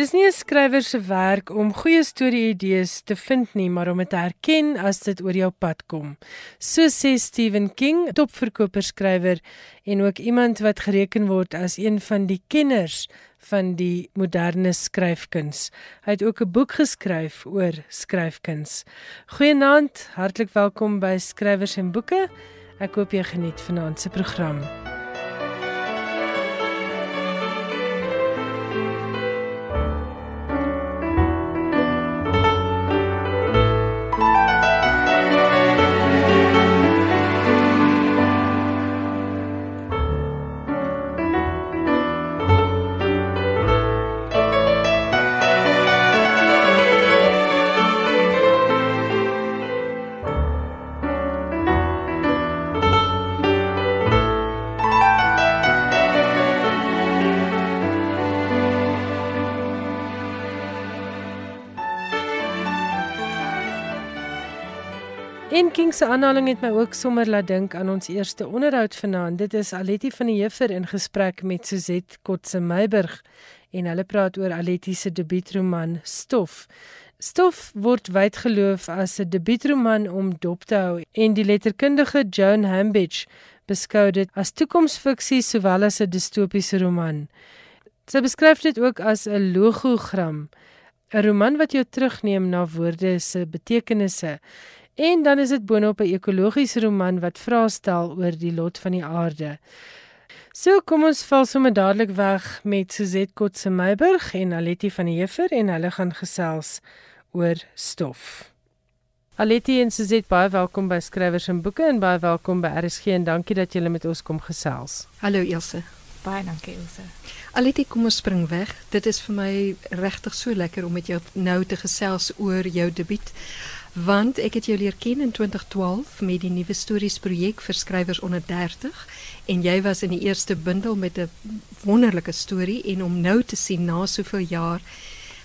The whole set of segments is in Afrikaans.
Dis nie 'n skrywer se werk om goeie storie-idees te vind nie, maar om dit te herken as dit oor jou pad kom. So sê Stephen King, topverkoperskrywer en ook iemand wat gereken word as een van die kenners van die moderne skryfkuns. Hy het ook 'n boek geskryf oor skryfkuns. Goeienaand, hartlik welkom by Skrywers en Boeke. Ek hoop jy geniet vanaand se program. En King se aanhaling het my ook sommer laat dink aan ons eerste onderhoud vanaand. Dit is Aletti van die Heever in gesprek met Suzette Kotse Meiburg en hulle praat oor Aletti se debuutroman Stof. Stof word wyd geloof as 'n debuutroman om dop te hou en die letterkundige Joan Hambidge beskou dit as toekomsfiksie sowel as 'n distopiese roman. Sy beskryf dit ook as 'n logogram, 'n roman wat jou terugneem na woorde se betekenisse. En dan is dit boonop 'n ekologiese roman wat vrae stel oor die lot van die aarde. So kom ons val sommer dadelik weg met Suzette Kotse Meiburg en Aletti van die Heever en hulle gaan gesels oor stof. Aletti en Suzette baie welkom by Skrywers en Boeke en baie welkom by RSG en dankie dat julle met ons kom gesels. Hallo Ilse. Baie dankie Ilse. Aletti, kom ons spring weg. Dit is vir my regtig so lekker om met jou nou te gesels oor jou debuut want ek het jou leer ken in 2012 met die nuwe stories projek vir skrywers onder 30 en jy was in die eerste bundel met 'n wonderlike storie en om nou te sien na soveel jaar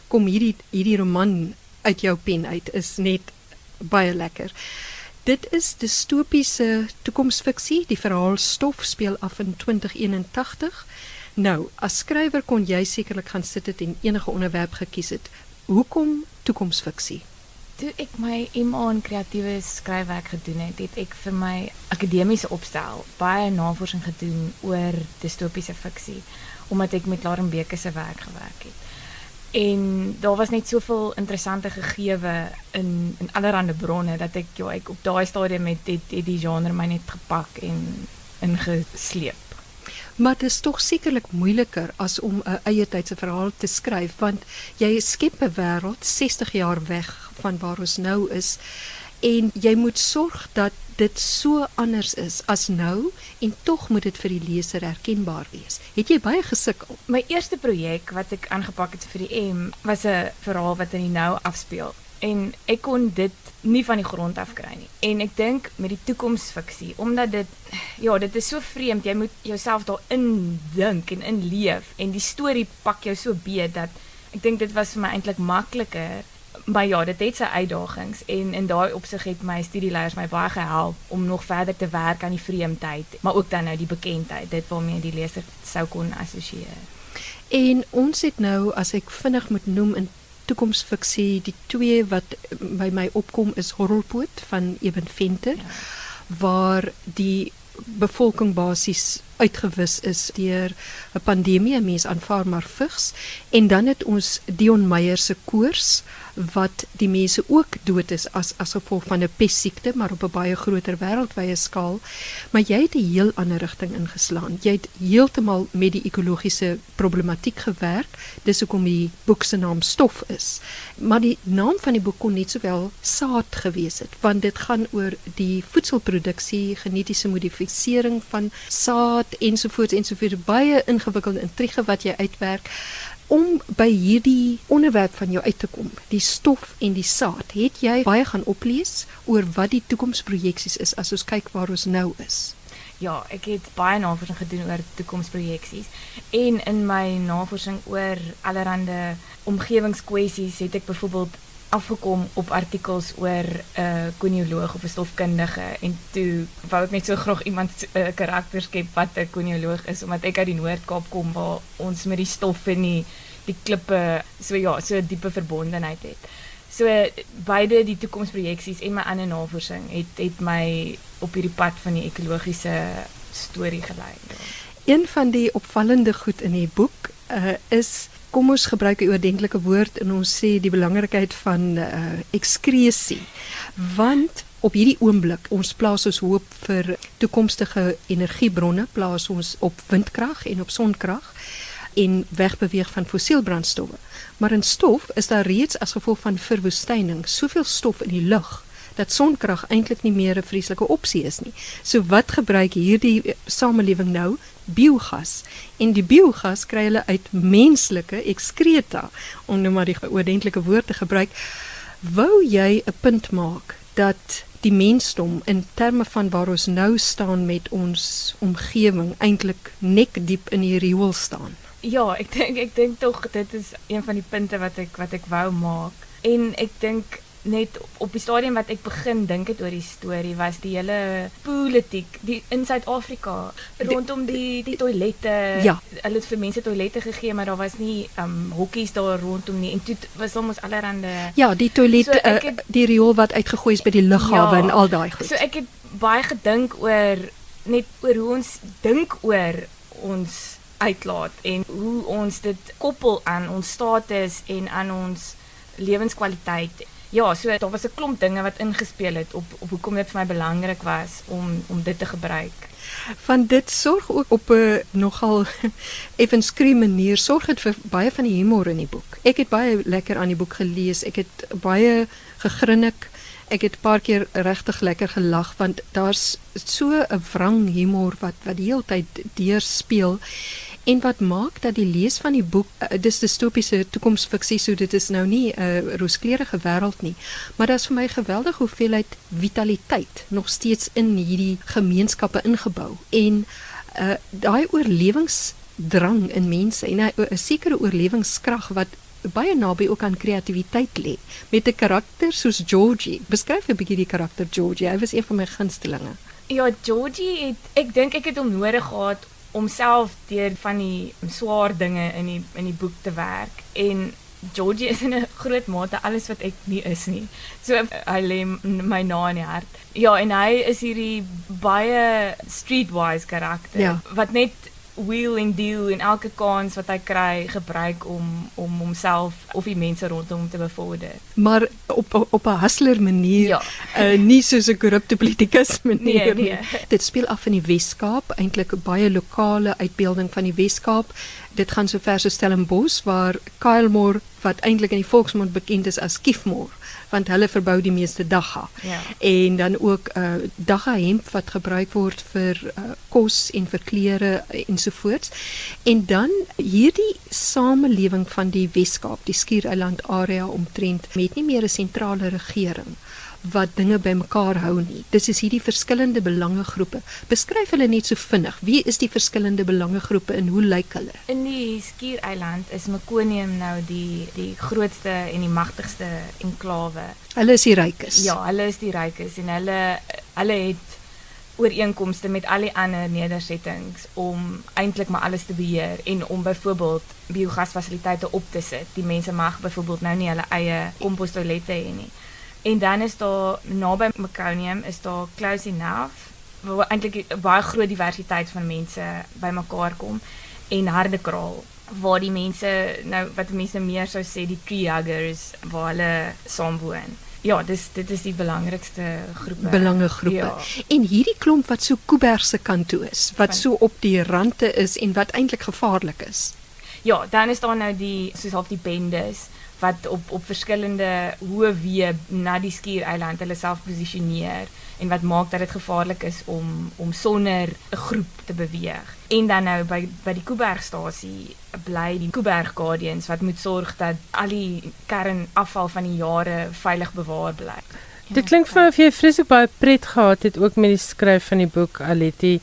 kom hierdie hierdie roman uit jou pen uit is net baie lekker. Dit is distopiese toekomsfiksie. Die verhaal Stof speel af in 2081. Nou, as skrywer kon jy sekerlik gaan sit het en enige onderwerp gekies het. Hoekom toekomsfiksie? Toe ek my MA in kreatiewe skryfwerk gedoen het, het ek vir my akademiese opstel baie navorsing gedoen oor distopiese fiksie omdat ek met Lauren Beke se werk gewerk het. En daar was net soveel interessante gegewe in in allerlei bronne dat ek ja, ek op daai stadium met het, het die genre my net gepak en ingesleep. Maar dit is tog sekerlik moeiliker as om 'n eie tydse verhaal te skryf want jy skep 'n wêreld 60 jaar weg van waar ons nou is en jy moet sorg dat dit so anders is as nou en tog moet dit vir die leser herkenbaar wees. Het jy baie gesukkel? My eerste projek wat ek aangepak het vir die M was 'n verhaal wat in die nou afspeel en ek kon dit nie van die grond af kry nie. En ek dink met die toekomsfiksie omdat dit ja, dit is so vreemd, jy moet jouself daarin dink en inleef en die storie pak jou so beet dat ek dink dit was vir my eintlik makliker maar ja, dit het sy uitdagings en in daai opsig het my studieleiers my baie gehelp om nog verder te werk aan die vreemdheid, maar ook dan nou die bekendheid, dit waarmee die leser sou kon assosieer. En ons het nou as ek vinnig moet noem in toekomsfiksie die twee wat by my opkom is Horrelpoot van Eben Venter ja. waar die bevolking basies uitgewis is deur 'n pandemie, mense aanvaar maar vigs en dan het ons Dion Meyer se koors wat die mense ook dood is as as gevolg van 'n pessiekte maar op 'n baie groter wêreldwye skaal. Maar jy het 'n heel ander rigting ingeslaan. Jy het heeltemal met die ekologiese problematiek gewerk. Dis hoekom die boek se naam Stof is. Maar die naam van die boek kon net sowel Saad gewees het want dit gaan oor die voedselproduksie, genetiese modifisering van saad ensovoorts ensovoorts. Baie ingewikkelde intrige wat jy uitwerk om by hierdie onderwerp van jou uit te kom, die stof en die saad, het jy baie gaan oplees oor wat die toekomsprojeksies is as ons kyk waar ons nou is. Ja, ek het baie navorsing gedoen oor toekomsprojeksies en in my navorsing oor allerlei omgewingskwessies het ek byvoorbeeld afgekom op artikels oor 'n uh, konioloog of 'n stofkundige en toe wou ek net so graag iemand 'n uh, karakter skep wat 'n konioloog is omdat ek uit die Noord-Kaap kom waar ons met die stof en die die klippe so ja, so 'n diepe verbondenheid het. So beide die toekomsprojeksies en my ander navorsing het het my op hierdie pad van die ekologiese storie gelei. Een van die opvallende goed in die boek uh, is kom ons gebruik 'n oordentlike woord en ons sê die belangrikheid van uh, ekskresie. Want op hierdie oomblik ons plaas ons hoop vir toekomstige energiebronne, plaas ons op windkrag en op sonkrag en wegbeweeg van fossielbrandstowwe. Maar in stof is daar reeds as gevolg van verwoestyning soveel stof in die lug dat sonkrag eintlik nie meer 'n vreeslike opsie is nie. So wat gebruik hierdie eh, samelewing nou? Biogas. En die biogas kry hulle uit menslike ekskreta om nou maar die oordentlike woord te gebruik. Wou jy 'n punt maak dat die mensdom in terme van waar ons nou staan met ons omgewing eintlik nek diep in die riool staan? Ja, ek dink ek dink tog dit is een van die punte wat ek wat ek wou maak. En ek dink net op die stadium wat ek begin dink het oor die storie was die hele politiek die in Suid-Afrika rondom die die toilette. Ja. Hulle het vir mense toilette gegee, maar daar was nie um hokkies daar rondom nie en toe was ons allerhande Ja, die toilet so, uh, het, die riool wat uitgegooi is by die lughawe ja, en al daai goed. So ek het baie gedink oor net oor hoe ons dink oor ons uitlaat en hoe ons dit koppel aan ons status en aan ons lewenskwaliteit. Ja, so daar was 'n klomp dinge wat ingespeel het op op hoekom dit vir my belangrik was om om dit te gebruik. Van dit sorg ook op 'n nogal effens skree manier sorg dit vir baie van die humor in die boek. Ek het baie lekker aan die boek gelees. Ek het baie gegrinnik. Ek het 'n paar keer regtig lekker gelag want daar's so 'n wrang humor wat wat die hele tyd deurspeel. En wat maak dat die lees van die boek uh, dis distopiese toekomsfiksie so dit is nou nie 'n uh, rooskleurige wêreld nie, maar daar's vir my geweldig hoeveelheid vitaliteit nog steeds in hierdie gemeenskappe ingebou en uh, daai oorlewingsdrang in mense en 'n sekere oorlewingskrag wat baie naby ook aan kreatiwiteit lê met 'n karakter soos Georgie. Beskryf 'n bietjie die karakter Georgie. Hy was een van my gunstelinge. Ja, Georgie het ek dink ek het hom nodig gehad om self deur van die swaar dinge in die in die boek te werk en Georgie is in 'n groot mate alles wat ek nie is nie. So hy lê my na in die hart. Ja, en hy is hierdie baie streetwise karakter ja. wat net wheel and deal en elke kans wat hy kry gebruik om om homself of die mense rondom hom te bevorder. Maar op op 'n hustler manier, ja. uh, nie soos 'n korrupte politikus manier nee, nee. Dit speel af in die Wes-Kaap, eintlik 'n baie lokale uitbeelding van die Wes-Kaap. Dit gaan so ver so Stellenbosch waar Kylemore wat eintlik in die volksmond bekend is as Kiefmore want hulle verbou die meeste dagga. Ja. En dan ook uh dagga hemp wat gebruik word vir uh, kos en vir klere ensovoorts. En dan hierdie samelewing van die Weskaap, die Skiereiland area omtrent met nie meer 'n sentrale regering wat dinge bymekaar hou nie. Dis is hierdie verskillende belangegroepe. Beskryf hulle net so vinnig. Wie is die verskillende belangegroepe en hoe lyk hulle? In die Skiereiland is Mekonium nou die die grootste en die magtigste enklawe. Hulle is die rykes. Ja, hulle is die rykes en hulle hulle het ooreenkomste met al die ander nedersettings om eintlik maar alles te beheer en om byvoorbeeld biogasfasiliteite op te sit. Die mense mag byvoorbeeld nou nie hulle eie kompostoilette hê nie. En dan is daar naby Meconium is daar close enough waar eintlik 'n baie groot diversiteit van mense bymekaar kom en harde kraal waar die mense nou wat mense meer sou sê die tree huggers waar hulle saam woon. Ja, dis dit is die belangrikste groepe. Belangegroepe. Ja. En hierdie klomp wat so Kuibergse kant toe is, wat van, so op die rande is en wat eintlik gevaarlik is. Ja, dan is daar nou die soos half die bendes wat op op verskillende hoë weë na die skiereiland hulle self posisioneer en wat maak dat dit gevaarlik is om om sonder 'n groep te beweeg. En dan nou by by die Kuibergstasie bly die Kuiberg Guardians wat moet sorg dat al die kernafval van die jare veilig bewaar bly. Dit klink vir my of jy vreeslik baie pret gehad het ook met die skryf van die boek Aletti.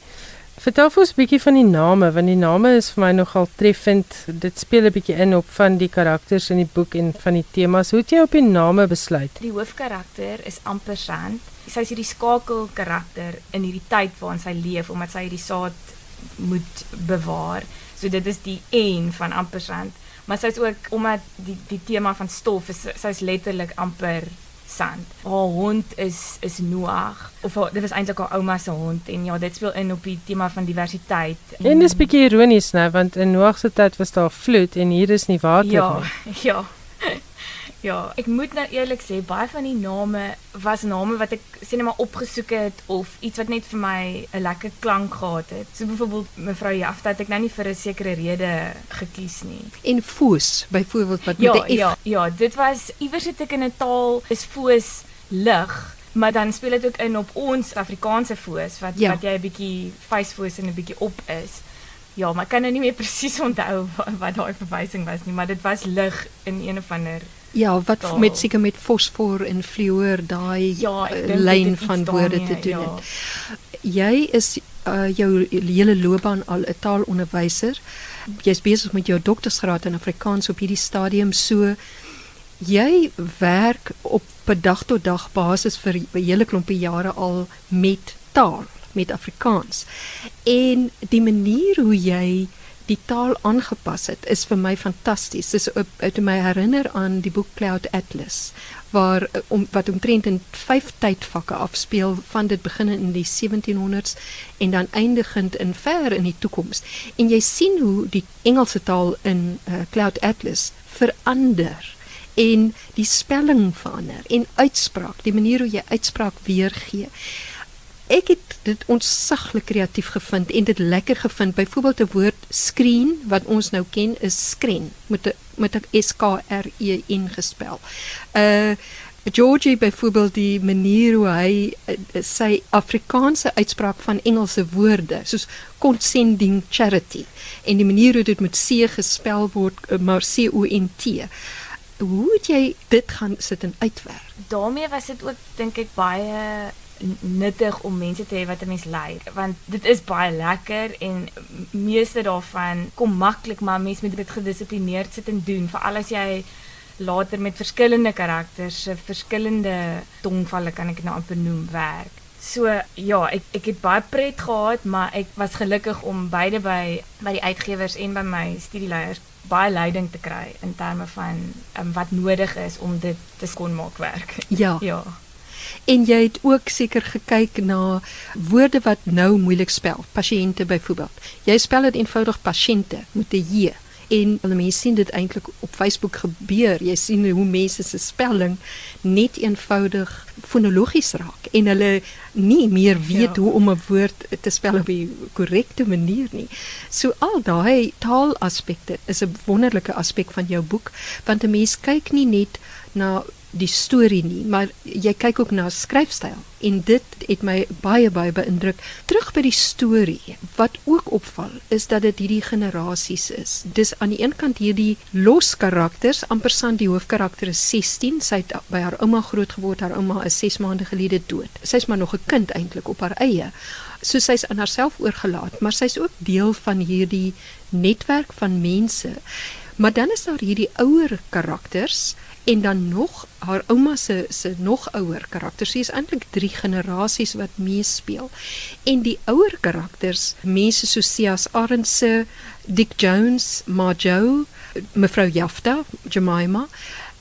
Vertel vir ons 'n bietjie van die name want die name is vir my nogal treffend. Dit speel 'n bietjie in op van die karakters in die boek en van die temas. Hoe het jy op die name besluit? Die hoofkarakter is Ampersand. Sy is hierdie skakel karakter in hierdie tyd waarin sy leef omdat sy hierdie saad moet bewaar. So dit is die een van Ampersand. maar sy's ook omdat die die tema van stof is sy's letterlik amper sand. Haar hond is is Noag of haar, dit was eintlik haar ouma se hond en ja, dit speel in op die tema van diversiteit. En, en dis bietjie ironies nou want in Noag se tyd was daar vloed en hier is nie water ja, nie. Ja. Ja, ek moet nou eerlik sê baie van die name was name wat ek sê net maar opgesoek het of iets wat net vir my 'n lekker klank gehad het. So byvoorbeeld mevrou Jafta het ek nou nie vir 'n sekere rede gekies nie. En Foos byvoorbeeld wat ja, met 'n F. Ja, ja, dit was iewers het ek in 'n taal is Foos lig, maar dan speel dit ook in op ons Afrikaanse Foos wat Ja. wat jy 'n bietjie facefoos en 'n bietjie op is. Ja, maar ek kan nou nie meer presies onthou wat, wat daai verwysing was nie, maar dit was lig in een of ander Ja, wat Taal. met seker met fosfor en fluor daai Ja, eh, lyn van woorde te daarmee, doen ja. het. Jy is uh, jou hele loopbaan al 'n taalonderwyser. Jy's besig met jou doktorsgraad in Afrikaans op hierdie stadium so jy werk op 'n dag tot dag basis vir 'n hele klompie jare al met taal, met Afrikaans. En die manier hoe jy die taal aangepas het is vir my fantasties. Dis uit my herinner aan die boek Cloud Atlas waar eh, om wat omtrent in vyf tydvakke afspeel van dit begin in die 1700s en dan eindigend in ver in die toekoms. En jy sien hoe die Engelse taal in uh, Cloud Atlas verander en die spelling verander en uitspraak, die manier hoe jy uitspraak weergee. Ek het dit ontsaglik kreatief gevind en dit lekker gevind. Byvoorbeeld 'n woord screen wat ons nou ken is skren met 'n met 'n S K R E N gespel. Uh Georgie byvoorbeeld die manier hoe hy uh, sy Afrikaanse uitspraak van Engelse woorde soos condescending charity en die manier hoe dit met C gespel word uh, maar C O N T. Hoe het jy dit gaan sit en uitwerk? daarmee was dit ook dink ek baie nuttig om mense te hê wat 'n mens lei want dit is baie lekker en meeste daarvan kom maklik maar mens moet dit gedissiplineerd sit en doen veral as jy later met verskillende karakters se verskillende tongvalle kan ek dit nou amper noem werk. So ja, ek ek het baie pret gehad, maar ek was gelukkig om beide by by die uitgewers en by my studieleiers baie leiding te kry in terme van um, wat nodig is om dit te kon maak werk. Ja. Ja. En jy het ook seker gekyk na woorde wat nou moeilik spel. Pasiënte byvoorbeeld. Jy spel dit eenvoudig pasiënte met 'n j. En hulle mense sien dit eintlik op Facebook gebeur. Jy sien hoe mense se spelling net eenvoudig fonologies raak en hulle nie meer weet Ja. hoe om 'n woord te spel op die korrekte manier nie. So al daai taalaspekte is 'n wonderlike aspek van jou boek want 'n mens kyk nie net na die storie nie, maar jy kyk ook na skryfstyl en dit het my baie baie beïndruk. Terug by die storie, wat ook opval is dat dit hierdie generasies is. Dis aan die een kant hierdie los karakters, amper san die hoofkarakter is 16, sy het by haar ouma groot geword, haar ouma is 6 maande gelede dood. Sy's maar nog 'n kind eintlik op haar eie. So sy's aan haarself oorgelaat, maar sy's ook deel van hierdie netwerk van mense. Maar dan is daar hierdie ouer karakters en dan nog haar ouma se se nog ouer karakters. Sy is eintlik 3 generasies wat meespeel. En die ouer karakters, mense soos Sias Arendse, Dick Jones, Marjo, mevrou Jafta, Jemima,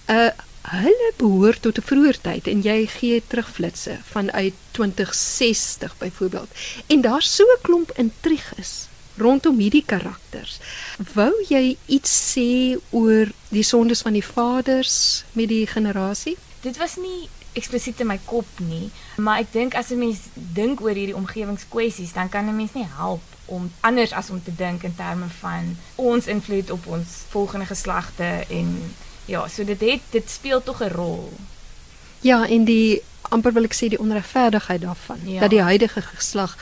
uh hulle behoort tot 'n vroeër tyd en jy gee terugflitsse vanuit 2060 byvoorbeeld. En daar's so 'n klomp intriges rondom hierdie karakters. Wou jy iets sê oor die sondes van die vaders met die generasie? Dit was nie eksplisiet in my kop nie, maar ek dink as 'n mens dink oor hierdie omgewingskwessies, dan kan 'n mens nie help om anders as om te dink in terme van ons invloed op ons volgende geslagte en ja, so dit het dit speel tog 'n rol. Ja, en die amper wil ek sê die onregverdigheid daarvan Ja. dat die huidige geslag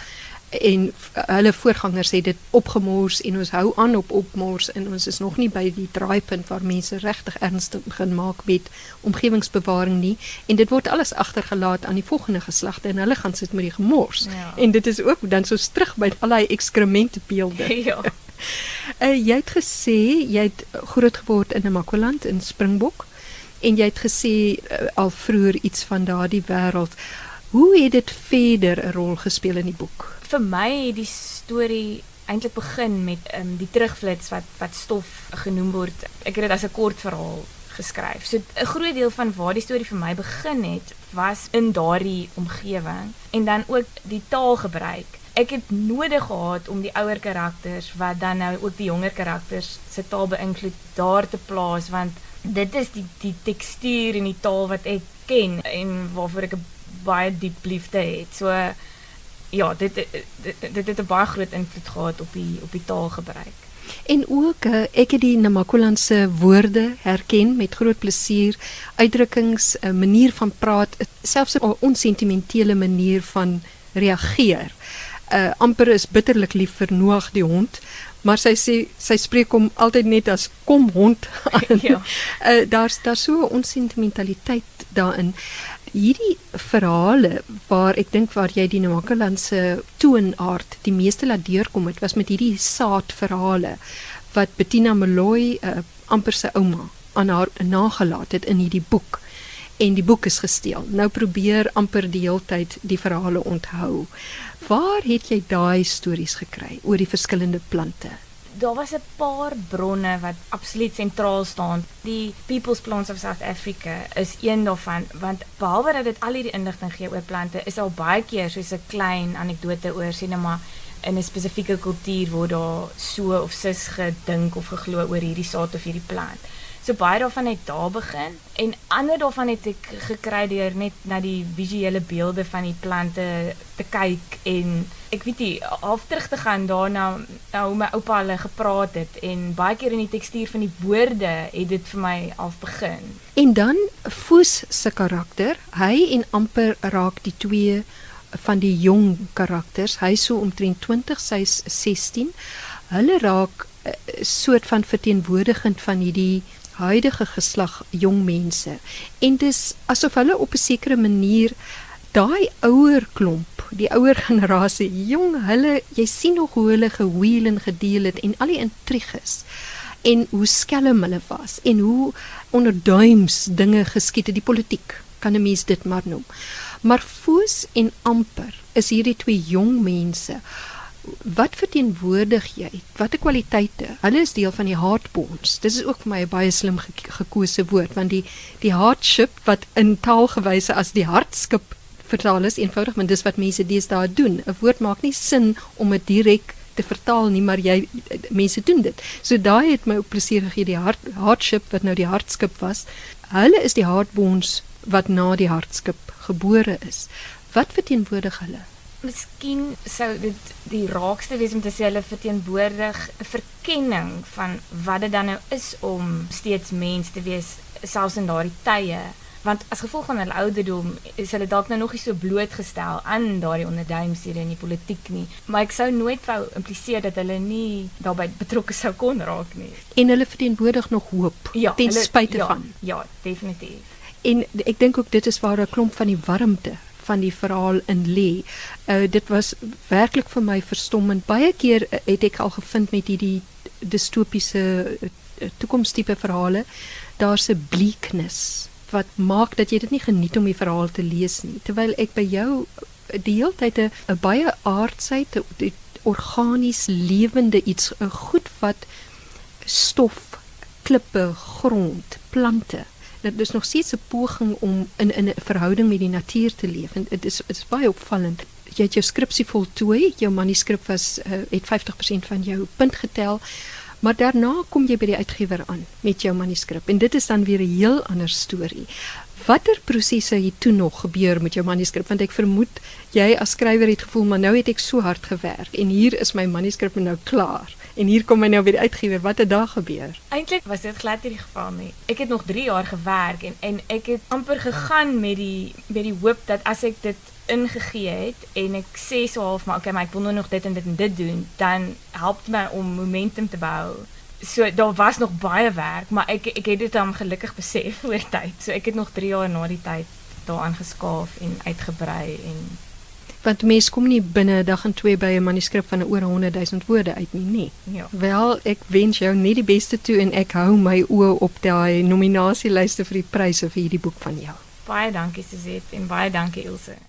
en hulle voorgangers het dit opgemors en ons hou aan op opmors en ons is nog nie by die draaipunt waar mense regtig ernstig begin maak met omgewingsbewaring nie en dit word alles agtergelaat aan die volgende geslagte en hulle gaan sit met die gemors. Ja. En dit is ook dan soos terug by al daai ekskrementebeelde. ja. Uh, jy het gesê jy het groot geword in Namakoland in Springbok en jy het gesê uh, al vroeër iets van daardie wêreld. Hoe het dit verder 'n rol gespeel in die boek? Vir my het die storie eintlik begin met um, die terugflits wat wat stof genoem word. Ek het dit as 'n kort verhaal geskryf. So 'n groot deel van waar die storie vir my begin het, was in daardie omgewing en dan ook die taalgebruik. Ek het nodig gehad om die ouer karakters wat dan nou ook die jonger karakters se taal beïnvloed daar te plaas want dit is die die tekstuur en die taal wat ek ken en waarvoor ek baie diep liefde het. So ja, dit dit dit het 'n baie groot invloed gehad op die op die taalgebruik. En ook uh, ek het die Namakolandse woorde herken met groot plesier, uitdrukkings, 'n uh, manier van praat, selfs 'n onsentimentele manier van reageer. Uh amper is bitterlik lief vir Noag die hond, maar sy sê sy spreek hom altyd net as kom hond aan. Ja. Uh daar's daar so 'n onsentimentaliteit daarin hierdie verhale waar ek dink waar jy die Namakolandse toonaard die meeste laat deurkom het was met hierdie saadverhale wat Bettina Meloy uh, amper sy ouma aan haar nagelaat het in hierdie boek en die boek is gesteel. Nou probeer amper die heeltyd die verhale onthou. Waar het jy daai stories gekry oor die verskillende plante? Daar was 'n paar bronne wat absoluut sentraal staan. Die People's Plants of South Africa is een daarvan want behalwe dat dit al hierdie inligting gee oor plante, is al baie keer soos 'n klein anekdote oor sien maar in 'n spesifieke kultuur word daar so of sis gedink of geglo oor hierdie saad of hierdie plant. So baie daarvan het daar begin en ander daarvan het ek gekry deur net na die visuele beelde van die plante te kyk en ek weet nie half terug te gaan daarna nou hoe my oupa hulle gepraat het en baie keer in die tekstuur van die woorde het dit vir my al begin. En dan Foos se karakter, hy en amper raak die twee van die jong karakters. Hy so omtrent 20, sy's 16. Hulle raak 'n eh, soort van verteenwoordigend van hierdie huidige geslag jong mense en dis asof hulle op 'n sekere manier daai ouer klomp, die ouer generasie, jong, hulle jy sien nog hoe hulle gehuil en gedeel het en al die intriges en hoe skelm hulle was en hoe onder duims dinge geskied het die politiek kan 'n mens dit maar noem. Maar Foos en Amper is hierdie twee jong mense wat verteenwoordig jy? Watter kwaliteite? Hulle is deel van die heartbonds. Dit is ook vir my 'n baie slim ge gekose woord want die die heartship wat in taalgewyse as die hartskip vertaal is eenvoudig, want dis wat mense deesdae doen. 'n Woord maak nie sin om dit direk te vertaal nie, maar jy mense doen dit. So daai het my ook plesier gegee die hart heartship wat nou die hartskip was. Hulle is die heartbonds wat na die hartskip gebore is. Wat verteenwoordig hulle? Miskien sou dit die raakste wees om te sê hulle verteenwoordig 'n verkenning van wat dit dan nou is om steeds mens te wees selfs in daardie tye want as gevolg van hulle ouderdom is hulle dalk nou nog nie so blootgestel aan daardie onderduimsiere in die politiek nie. Maar ek sou nooit wou impliseer dat hulle nie daarbey betrokke sou kon raak nie. En hulle verteenwoordig nog hoop ja, ten hulle, spyte ja, van. ja definitief. En ek dink ook dit is waar 'n klomp van die warmte van die verhaal in lê. Uh dit was werklik vir my verstommend. Baie keer uh, het ek al gevind met hierdie distopiese uh, toekomstipe verhale, daar's 'n bleakness wat maak dat jy dit nie geniet om die verhaal te lees nie. Terwyl ek by jou die hele tyd 'n baie aardsheid, 'n organies lewende iets, 'n goed wat stof, klippe, grond, plante dit is nog steeds 'n poging om in in 'n verhouding met die natuur te leef en dit is dit is baie opvallend. Jy het jou skripsie voltooi, jou manuskrip was uh, het 50% van jou punt getel. Maar daarna kom jy by die uitgewer aan met jou manuskrip en dit is dan weer 'n heel ander storie. Watter prosesse het toe nog gebeur met jou manuskrip want ek vermoed jy as skrywer het gevoel maar nou het ek so hard gewerk en hier is my manuskrip nou klaar. En hier kom hy nou weer uitgewer. Wat het daar gebeur? Eintlik was dit glad nie die geval nie. Ek het nog 3 jaar gewerk en en ek het amper gegaan met die met die hoop dat as ek dit ingegee het en ek sê so half maar okay, maar ek wil nou nog dit en dit en dit doen, dan help dit my om momentum te bou. So daar was nog baie werk, maar ek ek het dit dan gelukkig besef oor tyd. So ek het nog 3 jaar na die tyd daaraan geskaaf en uitgebrei en want mense kom nie binne 'n dag en twee by 'n manuskrip van oor 100 000 woorde uit nie, nee. Ja. Wel, ek wens jou net die beste toe en ek hou my oë op daai nominasielyste vir die pryse vir hierdie boek van jou. Baie dankie Suzette en baie dankie Ilse.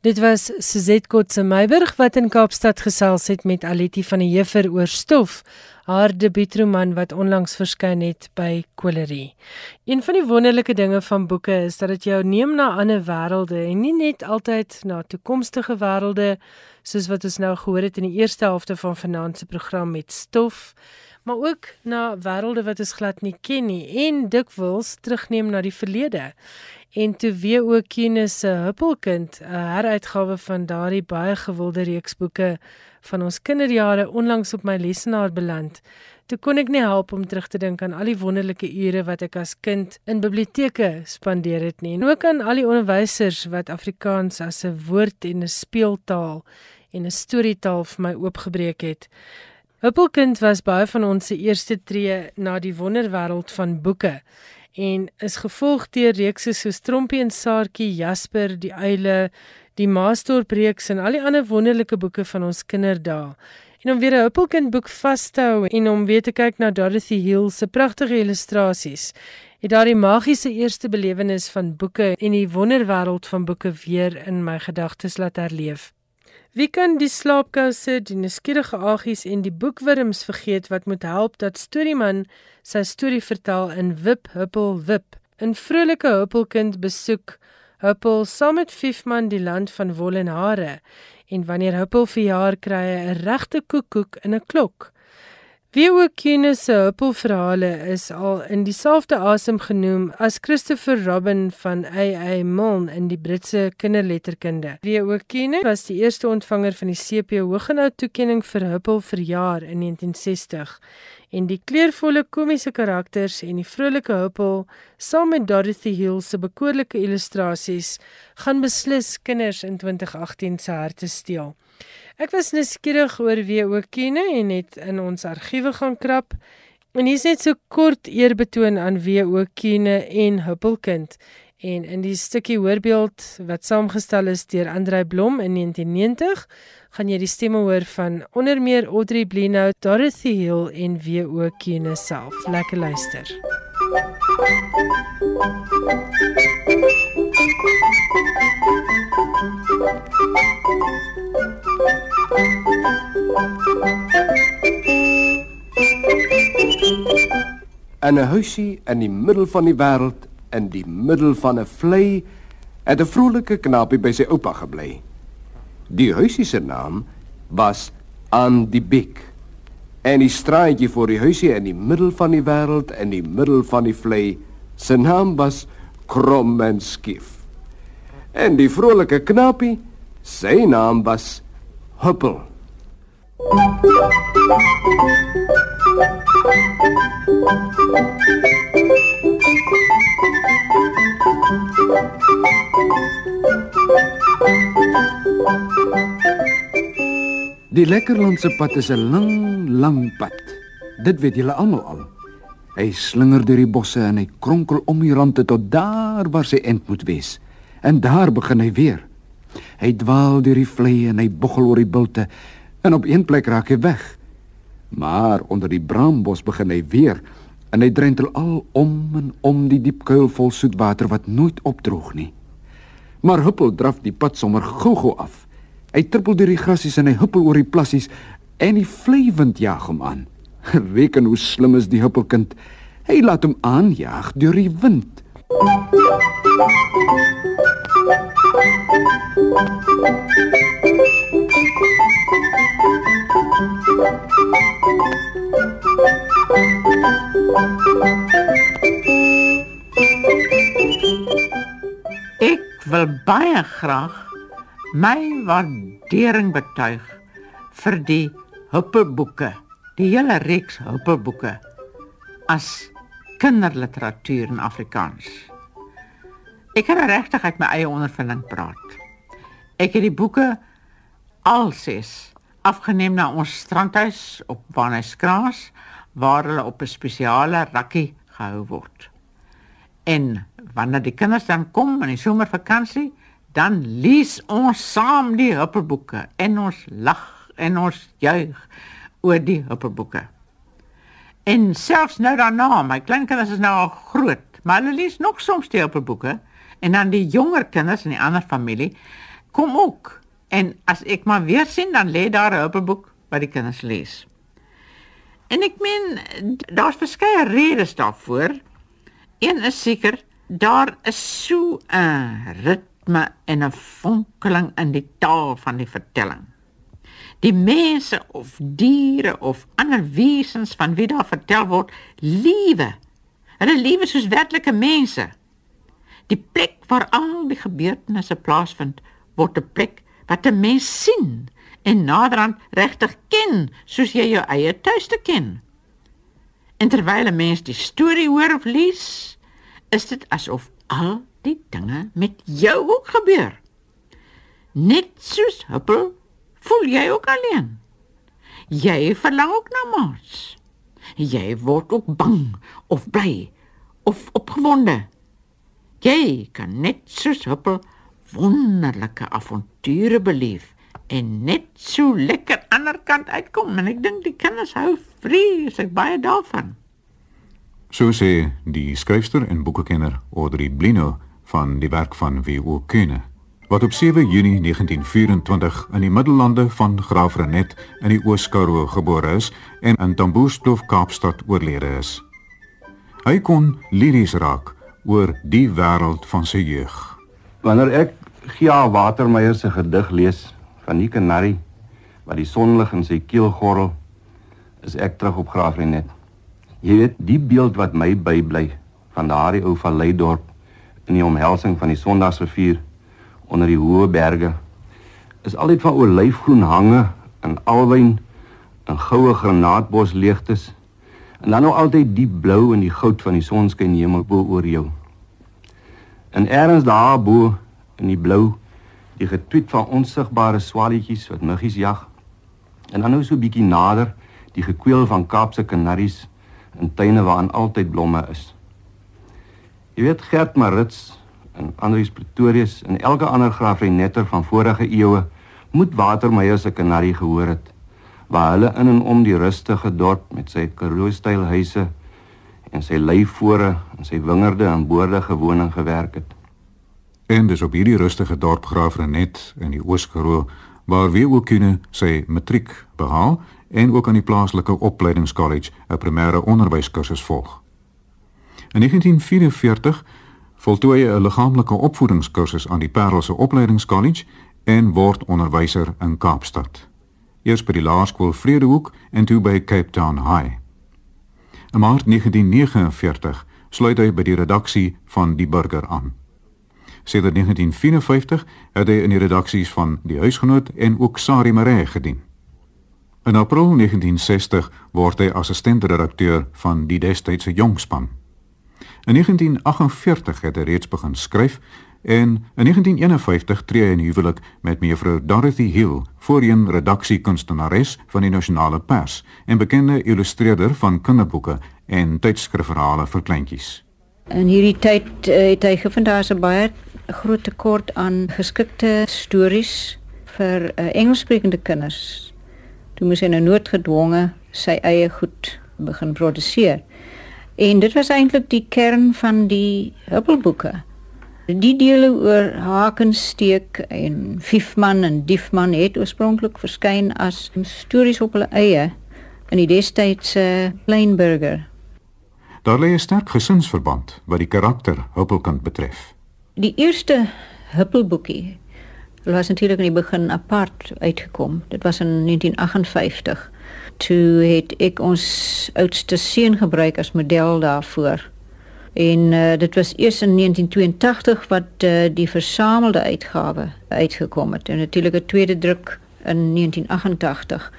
Dit was Suzette Kotse Meiburg wat in Kaapstad gesels het met Aletti van die Heever oor stof, haar debuutroman wat onlangs verskyn het by Kolerie. Een van die wonderlike dinge van boeke is dat dit jou neem na ander wêrelde en nie net altyd na toekomstige wêrelde soos wat ons nou gehoor het in die eerste helfte van vanaand se program met stof maar ook na wêrelde wat ons glad nie ken nie en dikwels terugneem na die verlede. En toe weer ook Kines se Huppelkind, 'n heruitgawe van daardie baie gewilde reeksboeke van ons kinderjare onlangs op my lesenaar beland. Toe kon ek nie help om terug te dink aan al die wonderlike ure wat ek as kind in biblioteke spandeer het nie. En ook aan al die onderwysers wat Afrikaans as 'n woord en 'n speeltaal en 'n storietaal vir my oopgebreek het. Huppelkind was baie van ons se eerste tree na die wonderwêreld van boeke en is gevolg deur reekse soos Trompie en Saartjie, Jasper, die uile, die Maasdorp reeks en al die ander wonderlike boeke van ons kinderdae. En om weer 'n Huppelkind boek vas te hou en om weer te kyk na Dorothy Hill se pragtige illustrasies, het daardie magiese eerste belewenis van boeke en die wonderwêreld van boeke weer in my gedagtes laat herleef. Wie kan die slaapkouse, die nuuskierige agies en die boekwurms vergeet wat moet help dat Storieman sy storie vertel in Wip Huppel Wip. 'n Vrolike huppelkind besoek Huppel saam met Fiefman die land van wol en hare en wanneer Huppel verjaar kry hy 'n regte koekoek in 'n klok. Wie ook Kene se huppelverhale is al in dieselfde asem genoem as Christopher Robin van AA Milne in die Britse kinderletterkunde. Wie ook Kene was die eerste ontvanger van die CP Hooggenau toekenning vir huppel vir jaar in 1960 en die kleurvolle komiese karakters en die vrolike huppel saam met Dorothy Hill se bekoorlike illustrasies gaan beslis kinders in 2018 se harte steel. Ek was nuuskierig oor wie ook kenne en het in ons argiewe gaan krap. En hier's net so kort eerbetoon aan wie ook kenne en Huppelkind. En in die stukkie hoorbeeld wat saamgestel is deur Andrei Blom in 1990, gaan jy die stemme hoor van onder meer Audrey Blinow, Dorothy Hill en ook kenne self. Lekker luister. En 'n huisie in die middel van die wêreld, in die middel van 'n vlei, het 'n vrolike knapie by sy oupa gebly. Die huisie se naam was aan die Bek. En die straatjie voor die huisie in die middel van die wêreld, in die middel van die vlei, se naam was Krom en Skief. En die vrolike knapie, sy naam was Huppel. Die Lekkerlandse pad is 'n lang, lang pad. Dit weet julle almal al. Hy slinger deur die bosse en hy kronkel om die rande tot daar waar sy eind moet wees. En daar begin hy weer. Hy dwaal deur die vlei en hy boggel oor die bulte en op een plek raak hy weg. Maar onder die brambos begin hy weer en hy drentel al om en om die diep kuil vol soetwater wat nooit opdroog nie. Maar huppel draf die pad sommer gou-gou af. Hy trippel deur die grasies en hy huppel oor die plassies en die vleiwind jag hom aan. Reken hoe slim is die huppelkind. Hy laat hom aanjaag deur die wind. Ek wil baie graag my waardering betuig vir die Huppelboeke, die hele reeks Huppelboeke as kinderliteratuur in Afrikaans. Ek kan regtig uit my eie ondervinding praat. Ek het die boeke al ses afgeneem na ons strandhuis op Wannerskraas waar hulle op 'n spesiale rakkie gehou word. En wanneer die kinders dan kom in die somervakansie, dan lees ons saam die hupperboeke en ons lag en ons juig oor die hupperboeke. En selfs nou daarna, my kleinkinders is nou al groot, maar hulle lees nog soms die hupperboeke en dan die jonger kinders in die ander familie kom ook. En as ek maar weer sien dan lê daar 'n huppelboek wat die kinders lees. En ek meen daar's verskeie redes daarvoor. Een is seker daar is so 'n ritme en 'n fonkeling in die taal van die vertelling. Die mense of diere of ander wesens van wie daar vertel word, liewe. Hulle lewe soos werklike mense. Die plek waar al die gebeurtenisse plaasvind, word 'n plek wat 'n mens sien en naderhand regtig ken, soos jy jou eie tuiste ken. En terwyl 'n mens die storie hoor of lees, is dit asof al die dinge met jou ook gebeur. Net soos Huppel Voel jy ook alleen? Jy verlang ook na maats. Jy word ook bang of bly of opgewonde. Jy kan net soos huppel wonderlike avonture beleef en net so lekker ander kant uitkom en ek dink die kinders hou vreeslik baie daarvan. So sê die skryfster en boekekenner Audrey Blino van die werk van W.O. Kuhne wat op 7 Junie 1924 in die Middellande van Graaf Renet in die Oos-Karoo gebore is en in Tamboerstoof Kaapstad oorlede is. Hy kon liries raak oor die wêreld van sy jeug. Wanneer ek Gia Watermeyer se gedig lees van die kanarie wat die sonlig in sy keel gorrel, is ek terug op Graaf Renet. Jy weet, die beeld wat my bybly van daardie ou vallei dorp in die omhelsing van die Sondagsrivier onder die hoë berge is altyd van olyfgroen hange en alwyn en goue granaatbos leegtes en dan nou altyd diep blou en die goud van die sonskyn hemel bo oor jou. En eers daar bo in die blou die getwiet van onsigbare swalietjies wat muggies jag. En dan nou so bietjie nader die gekweel van Kaapse kanaries in tuine waarin altyd blomme is. Jy weet Gert Marits en Andrius Pretorius en elke ander grafrenetter van vorige eeue moet Watermeyer se kanarie gehoor het waar hulle in en om die rustige dorp met sy karoo-styl huise en sy leifore en sy wingerde en boorde gewoning gewerk het. En dis op hierdie rustige dorp Graafrenet in die Oos-Karoo waar wie ook kenne sy matriek behaal en ook aan die plaaslike opleidingskollege 'n primêre onderwyskursus volg. In 1944 voltooi 'n liggaamlike opvoedingskursus aan die Parelse Opleidingskollege en word onderwyser in Kaapstad. Eers by die Laerskool Vredehoek en toe by Cape Town High. In Maart 1949 sluit hy by die redaksie van Die Burger aan. Sedert 1954 het hy in die redaksies van Die Huisgenoot en ook Sari Maree gedien. In April 1960 word hy assistent-redakteur van die destydse Jongspan. In 1948 het hy reeds begin skryf en in 1951 tree hy in huwelik met mevrou Dorothy Hill, voorheen redaksiekunstenares van die Nasionale Pers en bekende illustreerder van kinderboeke en tydskrifverhale vir kleintjies. In hierdie tyd uh, het hy gevind daar is 'n baie groot tekort aan geskikte stories vir uh, Engelssprekende kinders. Toe moes hy nou noodgedwonge sy eie goed begin produseer. En dit was eintlik die kern van die Hubbelboeke. Die dele oor Hakensteek en Viefman en Diefman het oorspronklik verskyn as stories op hulle eie in die destydse Kleinburger. Daar lê 'n sterk gesinsverband wat die karakter Hubbelkind betref. Die eerste Hubbelboekie was natuurlik in die begin apart uitgekom. Dit was in 1958 toe het ek ons oudste seun gebruik as model daarvoor. En uh, dit was eers in 1982 wat uh, die versamelde uitgawe uitgekom het. En natuurlik 'n tweede druk in 1988.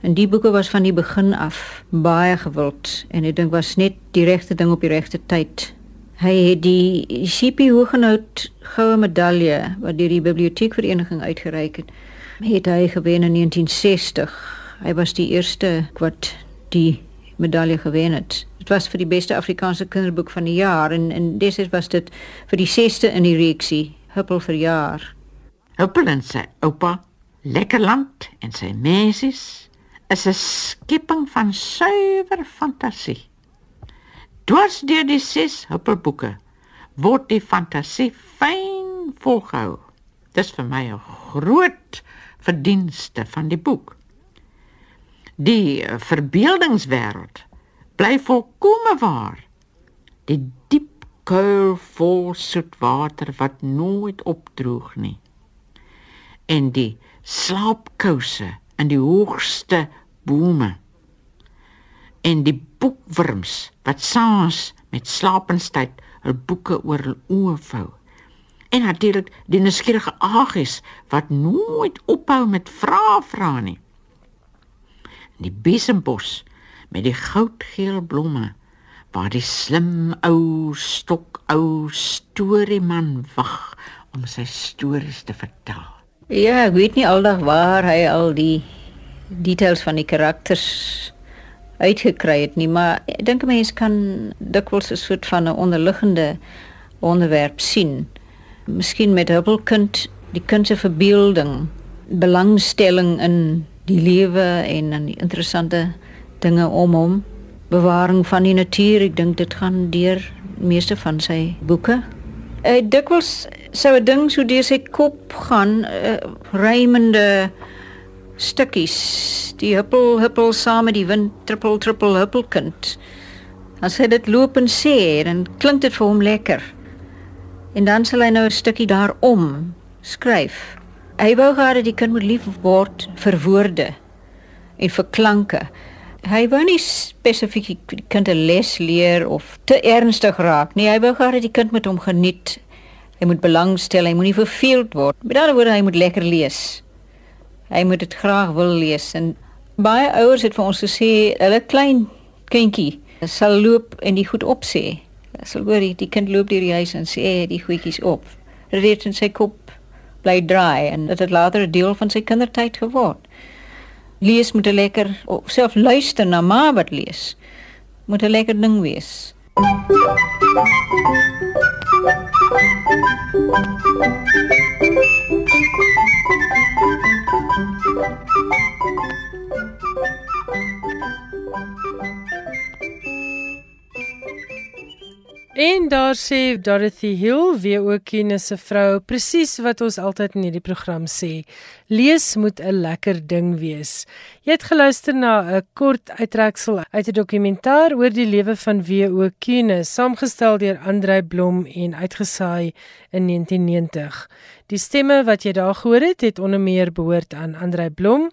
En die boeke was van die begin af baie gewild en ek dink was net die regte ding op die regte tyd. Hy het die CP Hoogenout goue medalje wat deur die biblioteekvereniging uitgereik het, het hy gewen in 1960 Hy was die eerste wat die medalje gewen het. Dit was vir die beste Afrikaanse kinderboek van die jaar en en deses was dit vir die 6ste in die reeksie Huppel vir jaar. Huppel en sy oupa, Lekkerland en sy mensies is 'n skepping van suiwer fantasie. Dwars deur die ses huppelboeke word die fantasie fyn volgehou. Dis vir my 'n groot verdienste van die boek. Die verbeeldingswêreld bly volkome waar. Die diep kuil vol soet water wat nooit opdroog nie. En die slaapkouse in die hoogste bome. En die boekwurms wat saans met slapenstyd hul boeke oor hul oë vou. En natuurlik die nuuskierige agies wat nooit ophou met vrae vra nie. Die besembos met die goudgeel blomme waar die slim ou stok ou storieman wag om sy stories te vertel. Ja, ek weet nie aldag waar hy al die details van die karakters uitgekry het nie, maar ek dink 'n mens kan dikwels 'n soort van 'n onderliggende onderwerp sien. Miskien met Hubbelkind die kind se verbeelding, belangstelling in die lewe en in die interessante dinge om hom, bewaring van die natuur, ek dink dit gaan deur meeste van sy boeke. Hy dikwels sou 'n ding so deur sy kop gaan, uh, rymende stukkies. Die huppel huppel saam met die wind trippel trippel huppelkind. As hy dit loop en sê dan klink dit vir hom lekker. En dan sal hy nou 'n stukkie daarom skryf hy wou gehad dat die kind moet lief word vir woorde en vir klanke. Hy wou nie spesifiek die kind 'n les leer of te ernstig raak nie. Hy wou gehad dat die kind met hom geniet. Hy moet belangstel hy moenie verveeld word. Met ander woorde hy moet lekker lees. Hy moet dit graag wil lees. En baie ouers het vir ons gesê hulle klein kindjie sal loop en die goed opsê. Sal hoor die kind loop deur die huis en sê die goedjies op. Dit het in sy kop bly draai en dit het later 'n deel van sy kindertyd geword. Lees moet 'n lekker self luister na ma wat lees. Moet 'n lekker ding wees. En daar sê Dorothy Hill, wie ook ken as 'n vrou, presies wat ons altyd in hierdie program sê. Lees moet 'n lekker ding wees. Jy het geluister na 'n kort uittreksel uit 'n dokumentêr oor die lewe van W.O. Kene, saamgestel deur Andrei Blom en uitgesaai in 1990. Die stemme wat jy daar gehoor het, het onder meer behoort aan Andrei Blom,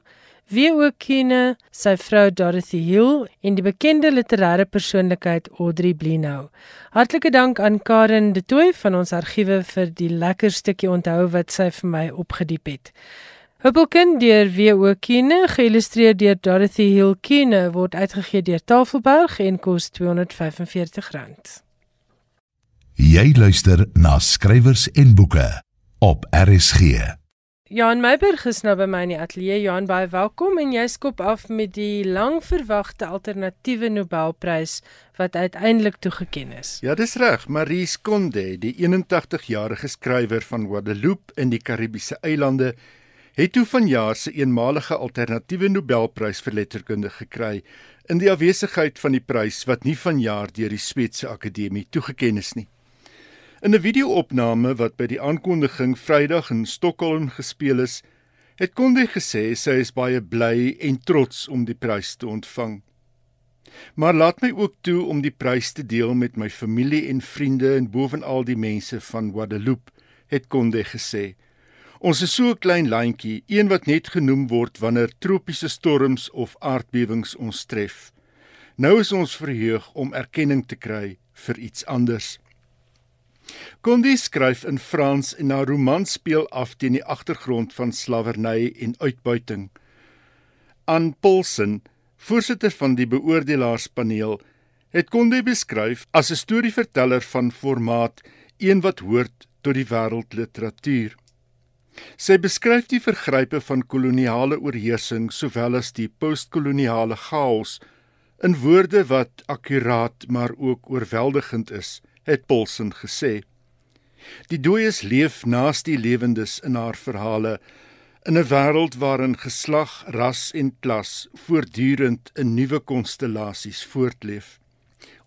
W.O. Kene, sy vrou Dorothy Hill en die bekende literêre persoonlikheid Audrey Blinow. Hartlike dank aan Karen De Tooy van ons argiewe vir die lekker stukkie onthou wat sy vir my opgediep het. Hubbelkind deur W.O. Kene, geïllustreer deur Dorothy Hill Kene, word uitgegee deur Tafelberg en kos R245. Jy luister na skrywers en boeke op RSG. Johan Meiberg is nou by my in die ateljee. Johan, baie welkom en jy skop af met die lang verwagte alternatiewe Nobelprys wat uiteindelik toegeken is. Ja, dis reg. Maurice Konde, die 81-jarige skrywer van Guadeloupe in die Karibiese eilande, het toe vanjaar se eenmalige alternatiewe Nobelprys vir letterkunde gekry in die afwesigheid van die prys wat nie vanjaar deur die Sweedse Akademie toegeken is nie. In 'n video-opname wat by die aankondiging Vrydag in Stockholm gespeel is, het Konde gesê sy is baie bly en trots om die prys te ontvang. Maar laat my ook toe om die prys te deel met my familie en vriende en bovenal die mense van Guadeloupe, het Konde gesê. Ons is so 'n klein landjie, een wat net genoem word wanneer tropiese storms of aardbewings ons tref. Nou is ons verheug om erkenning te kry vir iets anders. Kondi skryf in Frans en haar roman speel af teen die agtergrond van slawerny en uitbuiting. An Paulsen, voorsitter van die beoordelaarspaneel, het Kondi beskryf as 'n storieverteller van formaat, een wat hoort tot die wêreldliteratuur. Sy beskryf die vergrype van koloniale oorheersing sowel as die postkoloniale chaos in woorde wat akkuraat maar ook oorweldigend is het Paulsen gesê. Die dooies leef naas die lewendes in haar verhale in 'n wêreld waarin geslag, ras en klas voortdurend in nuwe konstellasies voortleef.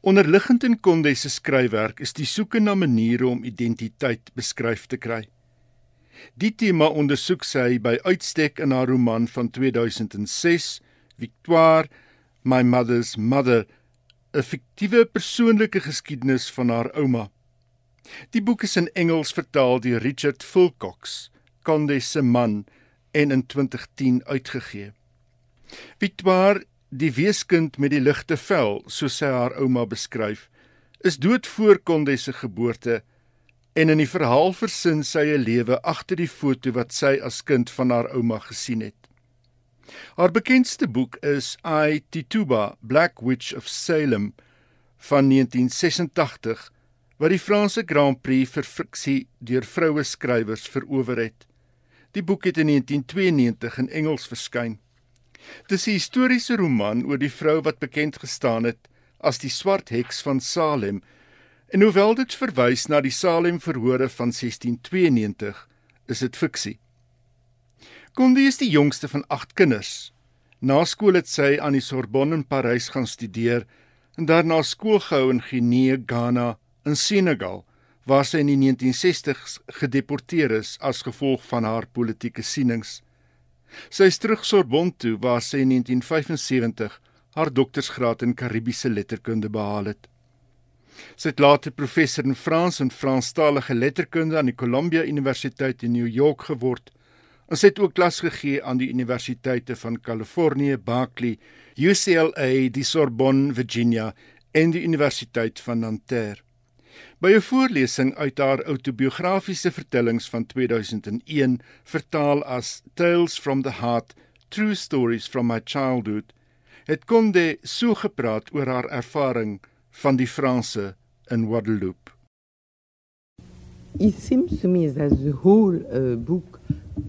Onderliggend in Konde se skryfwerk is die soeke na maniere om identiteit beskryf te kry. Die tema ondersoek sy by uitstek in haar roman van 2006, Victoire, My Mother's Mother, 'n fiktiewe persoonlike geskiedenis van haar ouma. Die boek is in Engels vertaal deur Richard Fulcox, Conde se man en in 2010 uitgegee. Victoire, die weeskind met die ligte vel, soos sy haar ouma beskryf, is dood voor Conde se geboorte en in die verhaal versin sy 'n lewe agter die foto wat sy as kind van haar ouma gesien het. Haar bekendste boek is I Tituba, Black Witch of Salem van 1986 wat die Franse Grand Prix vir fiksie deur vroue skrywers verower het. Die boek het in 1992 in Engels verskyn. Dit is 'n historiese roman oor die vrou wat bekend gestaan het as die swart heks van Salem. En hoewel dit verwys na die Salem verhore van 1692, is dit fiksie. Condé is die jongste van 8 kinders. Na skool het sy aan die Sorbonne in Parys gaan studeer en daarna skool gehou in Guinea, Ghana in Senegal waar sy in die 1960s gedeporteer is as gevolg van haar politieke sienings. Sy is terug Sorbonne toe waar sy in 1975 haar doktorsgraad in Karibiese letterkunde behaal het. Sy het later professor in Frans en Franstalige letterkunde aan die Columbia Universiteit in New York geword. En sy het ook klas gegee aan die Universiteite van Kalifornië, Berkeley, UCLA, die Sorbonne, Virginia en die Universiteit van Nanterre. By 'n voorlesing uit haar autobiografiese vertellings van 2001, vertaal as Tales from the Heart: True Stories from My Childhood, het Konde so gepraat oor haar ervaring van die Franse in Guadeloupe. It seems to me that the whole uh, book,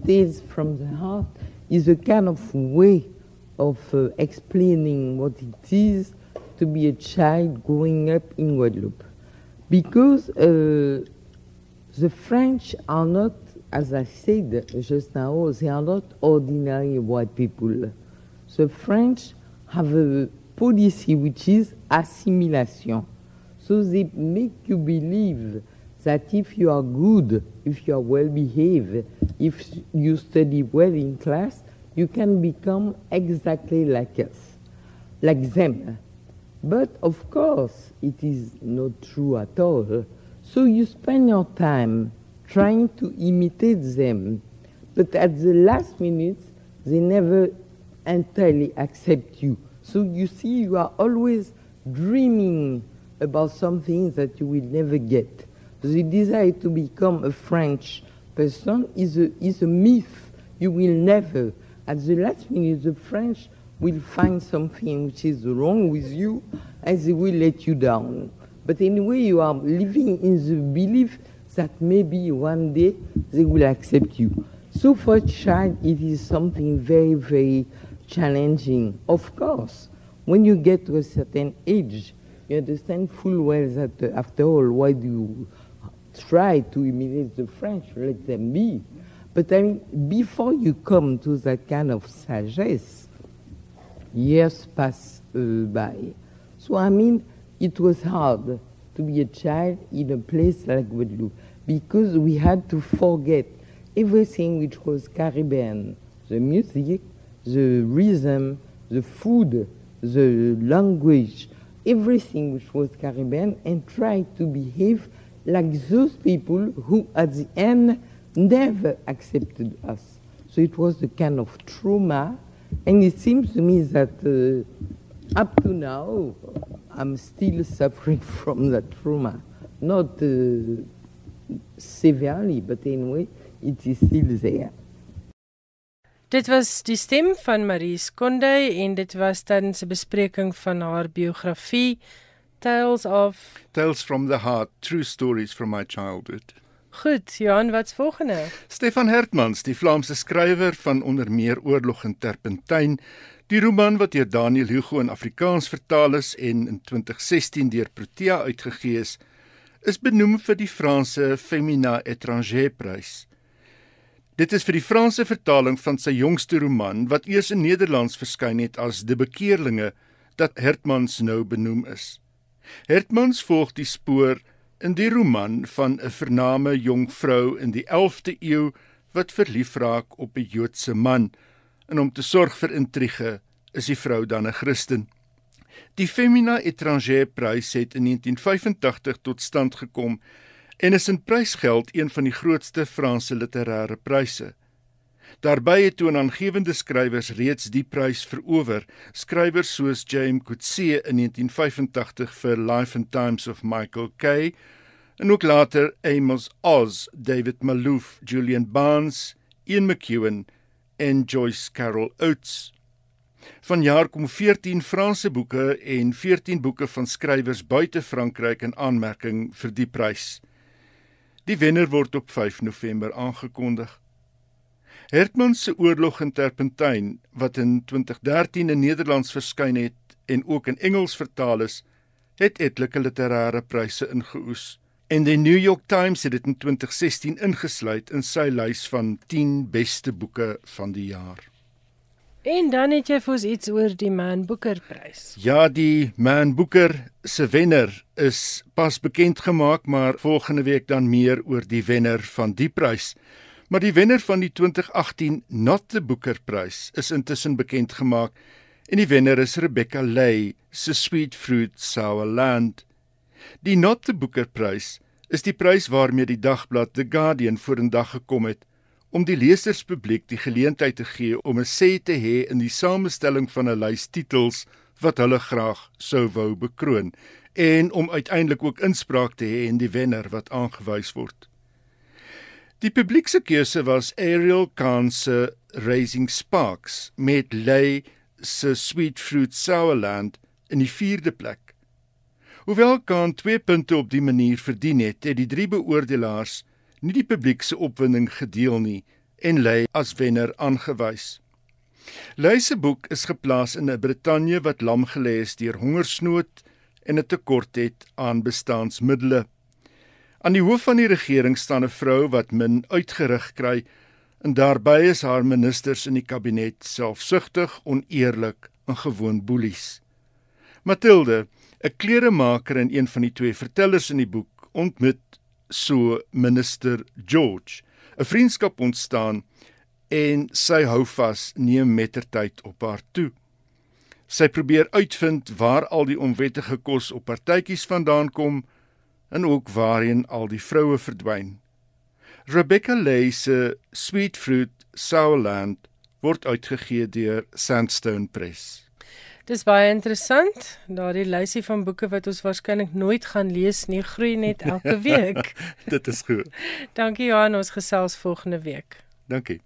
Tales from the Heart, is a kind of way of uh, explaining what it is to be a child growing up in Guadeloupe. because uh, the French are not, as I said just now, they are not ordinary white people. The French have a policy which is assimilation. So they make you believe that if you are good, if you are well behaved, if you study well in class, you can become exactly like us, like them. But of course, it is not true at all. So you spend your time trying to imitate them, but at the last minute, they never entirely accept you. So you see, you are always dreaming about something that you will never get. The desire to become a French person is a, is a myth. You will never. At the last minute, the French will find something which is wrong with you and they will let you down. But anyway, you are living in the belief that maybe one day they will accept you. So for a child, it is something very, very challenging. Of course, when you get to a certain age, you understand full well that uh, after all, why do you try to imitate the French? Let them be. But I mean, before you come to that kind of sagesse, years pass uh, by. So, I mean, it was hard to be a child in a place like Guadeloupe because we had to forget everything which was Caribbean the music, the rhythm, the food, the language, everything which was Caribbean, and try to behave like those people who, at the end, never accepted us. So it was a kind of trauma and it seems to me that uh, up to now, I'm still suffering from that trauma. Not uh, severely, but anyway, it is still there. Dit was die stem van Marie Skonde en dit was tydens 'n bespreking van haar biografie Tales of Tales from the Heart: True Stories from My Childhood. Goed, Johan, wat's volgende? Stefan Hertmans, die Vlaamse skrywer van onder meer Oorlog in Terpentyn, die roman wat deur Daniel Hugo in Afrikaans vertaal is en in 2016 deur Protea uitgegee is, is benoem vir die Franse Femina Étranger Prys. Dit is vir die Franse vertaling van sy jongste roman wat eers in Nederlands verskyn het as De Bekeerlinge dat Hertmans nou benoem is. Hertmans volg die spoor in die roman van 'n vername jong vrou in die 11de eeu wat verlief raak op 'n Joodse man en om te sorg vir intrige is die vrou dan 'n Christen. Die Femina Étrangère Prys het in 1985 tot stand gekom en is in prysgeld een van die grootste Franse literêre pryse. Daarby het toonaangewende skrywers reeds die prys verower, skrywers soos James Coetzee in 1985 vir Life and Times of Michael Kay en ook later Amos Oz, David Malouf, Julian Barnes, Ian McEwan en Joyce Carol Oates. Vanjaar kom 14 Franse boeke en 14 boeke van skrywers buite Frankryk in aanmerking vir die prys. Die wenner word op 5 November aangekondig. Hertman se Oorlog in Terpentyn wat in 2013 in Nederlands verskyn het en ook in Engels vertaal is, het etlike literêre pryse ingeoes. En die New York Times het dit in 2016 ingesluit in sy lys van 10 beste boeke van die jaar. En dan het jy vir ons iets oor die Man Booker prys. Ja, die Man Booker se wenner is pas bekend gemaak, maar volgende week dan meer oor die wenner van die prys. Maar die wenner van die 2018 Not the Booker prys is intussen bekend gemaak en die wenner is Rebecca Lay se Sweet Fruit Sour Land. Die Not the Booker prys is die prys waarmee die dagblad The Guardian vorendag gekom het om die leserspubliek die geleentheid te gee om 'n sê te hê in die samestelling van 'n lys titels wat hulle graag sou wou bekroon en om uiteindelik ook inspraak te hê in die wenner wat aangewys word. Die publiek se keuse was Ariel Khan se Raising Sparks met Lay se Sweet Fruit Sourland in die 4de plek. Hoewel Khan 2 punte op die manier verdien het, het die drie beoordelaars nie die publiek se opwinding gedeel nie en lê as wenner aangewys. Lei se boek is geplaas in 'n Brittanje wat lam gelê is deur hongersnood en 'n tekort het aan bestaansmiddels. Aan die hoof van die regering staan 'n vrou wat min uitgerig kry en daarbey is haar ministers in die kabinet selfsugtig, oneerlik en gewoon boelies. Matilde, 'n kleremaker en een van die twee vertellers in die boek, ontmoet so minister George 'n vriendskap ontstaan en sy hou vas neem mettertyd op haar toe. Sy probeer uitvind waar al die onwettige kos op partytjies vandaan kom en ook waarheen al die vroue verdwyn. Rebecca Lay se Sweet Fruit Sourland word uitgegee deur Sandstone Press. Dis baie interessant. Daardie lysie van boeke wat ons waarskynlik nooit gaan lees nie, groei net elke week. Dit is goed. Dankie Johan, ons gesels volgende week. Dankie.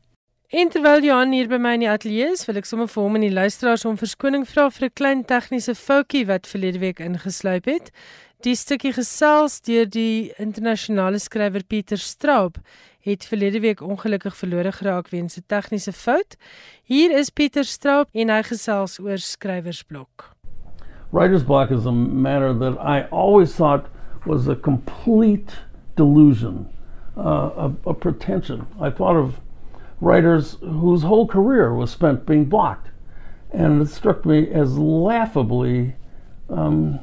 En terwyl Johan hier by my in die ateljee is, wil ek sommer vir hom en die luisteraars om verskoning vra vir 'n klein tegniese foutjie wat verlede week ingesluip het. Die stukkie gesels deur die internasionale skrywer Pieter Straub het verlede week ongelukkig verlore geraak weens 'n tegniese fout. Hier is Pieter Straub en hy gesels oor skrywersblok. Writer's block is a matter that I always thought was a complete delusion, uh, a, a pretension. I thought of writers whose whole career was spent being blocked, and it struck me as laughably um,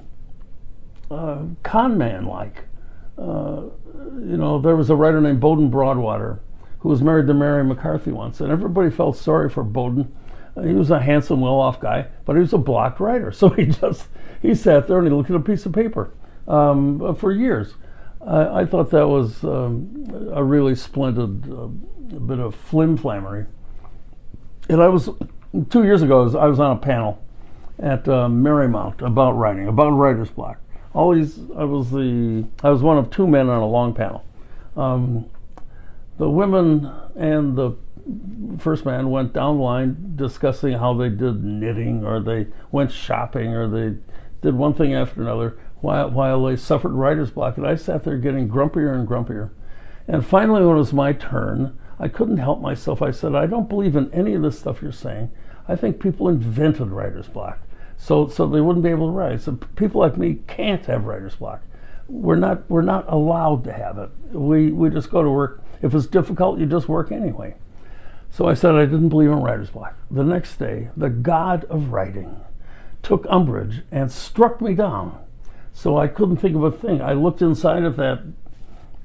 uh, con man like. Uh, you know, there was a writer named Bowden Broadwater who was married to Mary McCarthy once, and everybody felt sorry for Bowden. Uh, he was a handsome, well-off guy, but he was a blocked writer. So he just he sat there and he looked at a piece of paper um, for years. I, I, thought that was um, a really splendid uh, bit of flim flammery. And I was two years ago. I was, I was on a panel at uh, Marymount about writing, about writer's block always I was the I was one of two men on a long panel. Um, the women and the first man went down the line discussing how they did knitting or they went shopping or they did one thing after another while while they suffered writer's block and I sat there getting grumpier and grumpier. And finally when it was my turn, I couldn't help myself. I said, I don't believe in any of this stuff you're saying. I think people invented writer's block so so they wouldn't be able to write. So people like me can't have writer's block. We're not we're not allowed to have it. We we just go to work. If it's difficult, you just work anyway. So I said I didn't believe in writer's block. The next day, the god of writing took umbrage and struck me down. So I couldn't think of a thing. I looked inside of that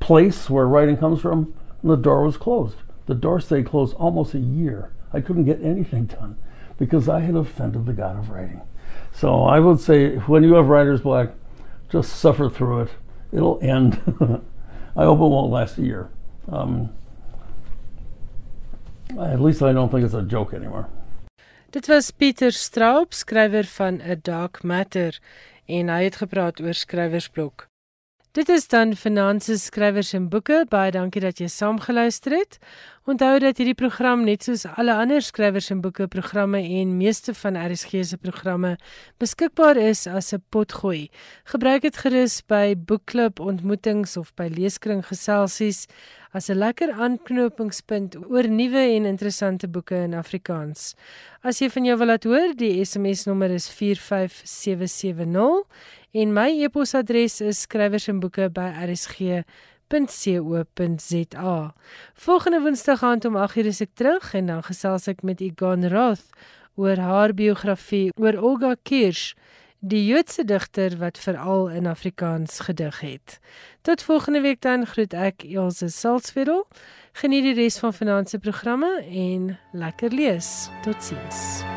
place where writing comes from, and the door was closed. the door stayed closed almost a year. I couldn't get anything done because I had offended the God of writing. So I would say when you have writer's block, just suffer through it. It'll end. I hope it won't last a year. Um, at least I don't think it's a joke anymore. Dit was Pieter Straub, skrywer van A Dark Matter en hy het gepraat oor skrywersblok. Dit is dan finansies skrywers en boeke. Baie dankie dat jy saamgeluister het. Onthou dat hierdie program net soos alle ander skrywers en boeke programme en meeste van RSG se programme beskikbaar is as 'n potgooi. Gebruik dit gerus by boekklub ontmoetings of by leeskring geselsies as 'n lekker aanknopingspunt oor nuwe en interessante boeke in Afrikaans. As jy van jou wil laat hoor, die SMS nommer is 45770 en my e-posadres is skrywersenboeke@rsg.co.za. Volgende Woensdag aand om 8:00 is ek terug en dan gesels ek met Igan Roth oor haar biografie oor Olga Kirsch, die Joodse digter wat veral in Afrikaans gedig het. Tot volgende week dan groet ek Elsje Salzwetel. Geniet die res van finansie programme en lekker lees. Totsiens.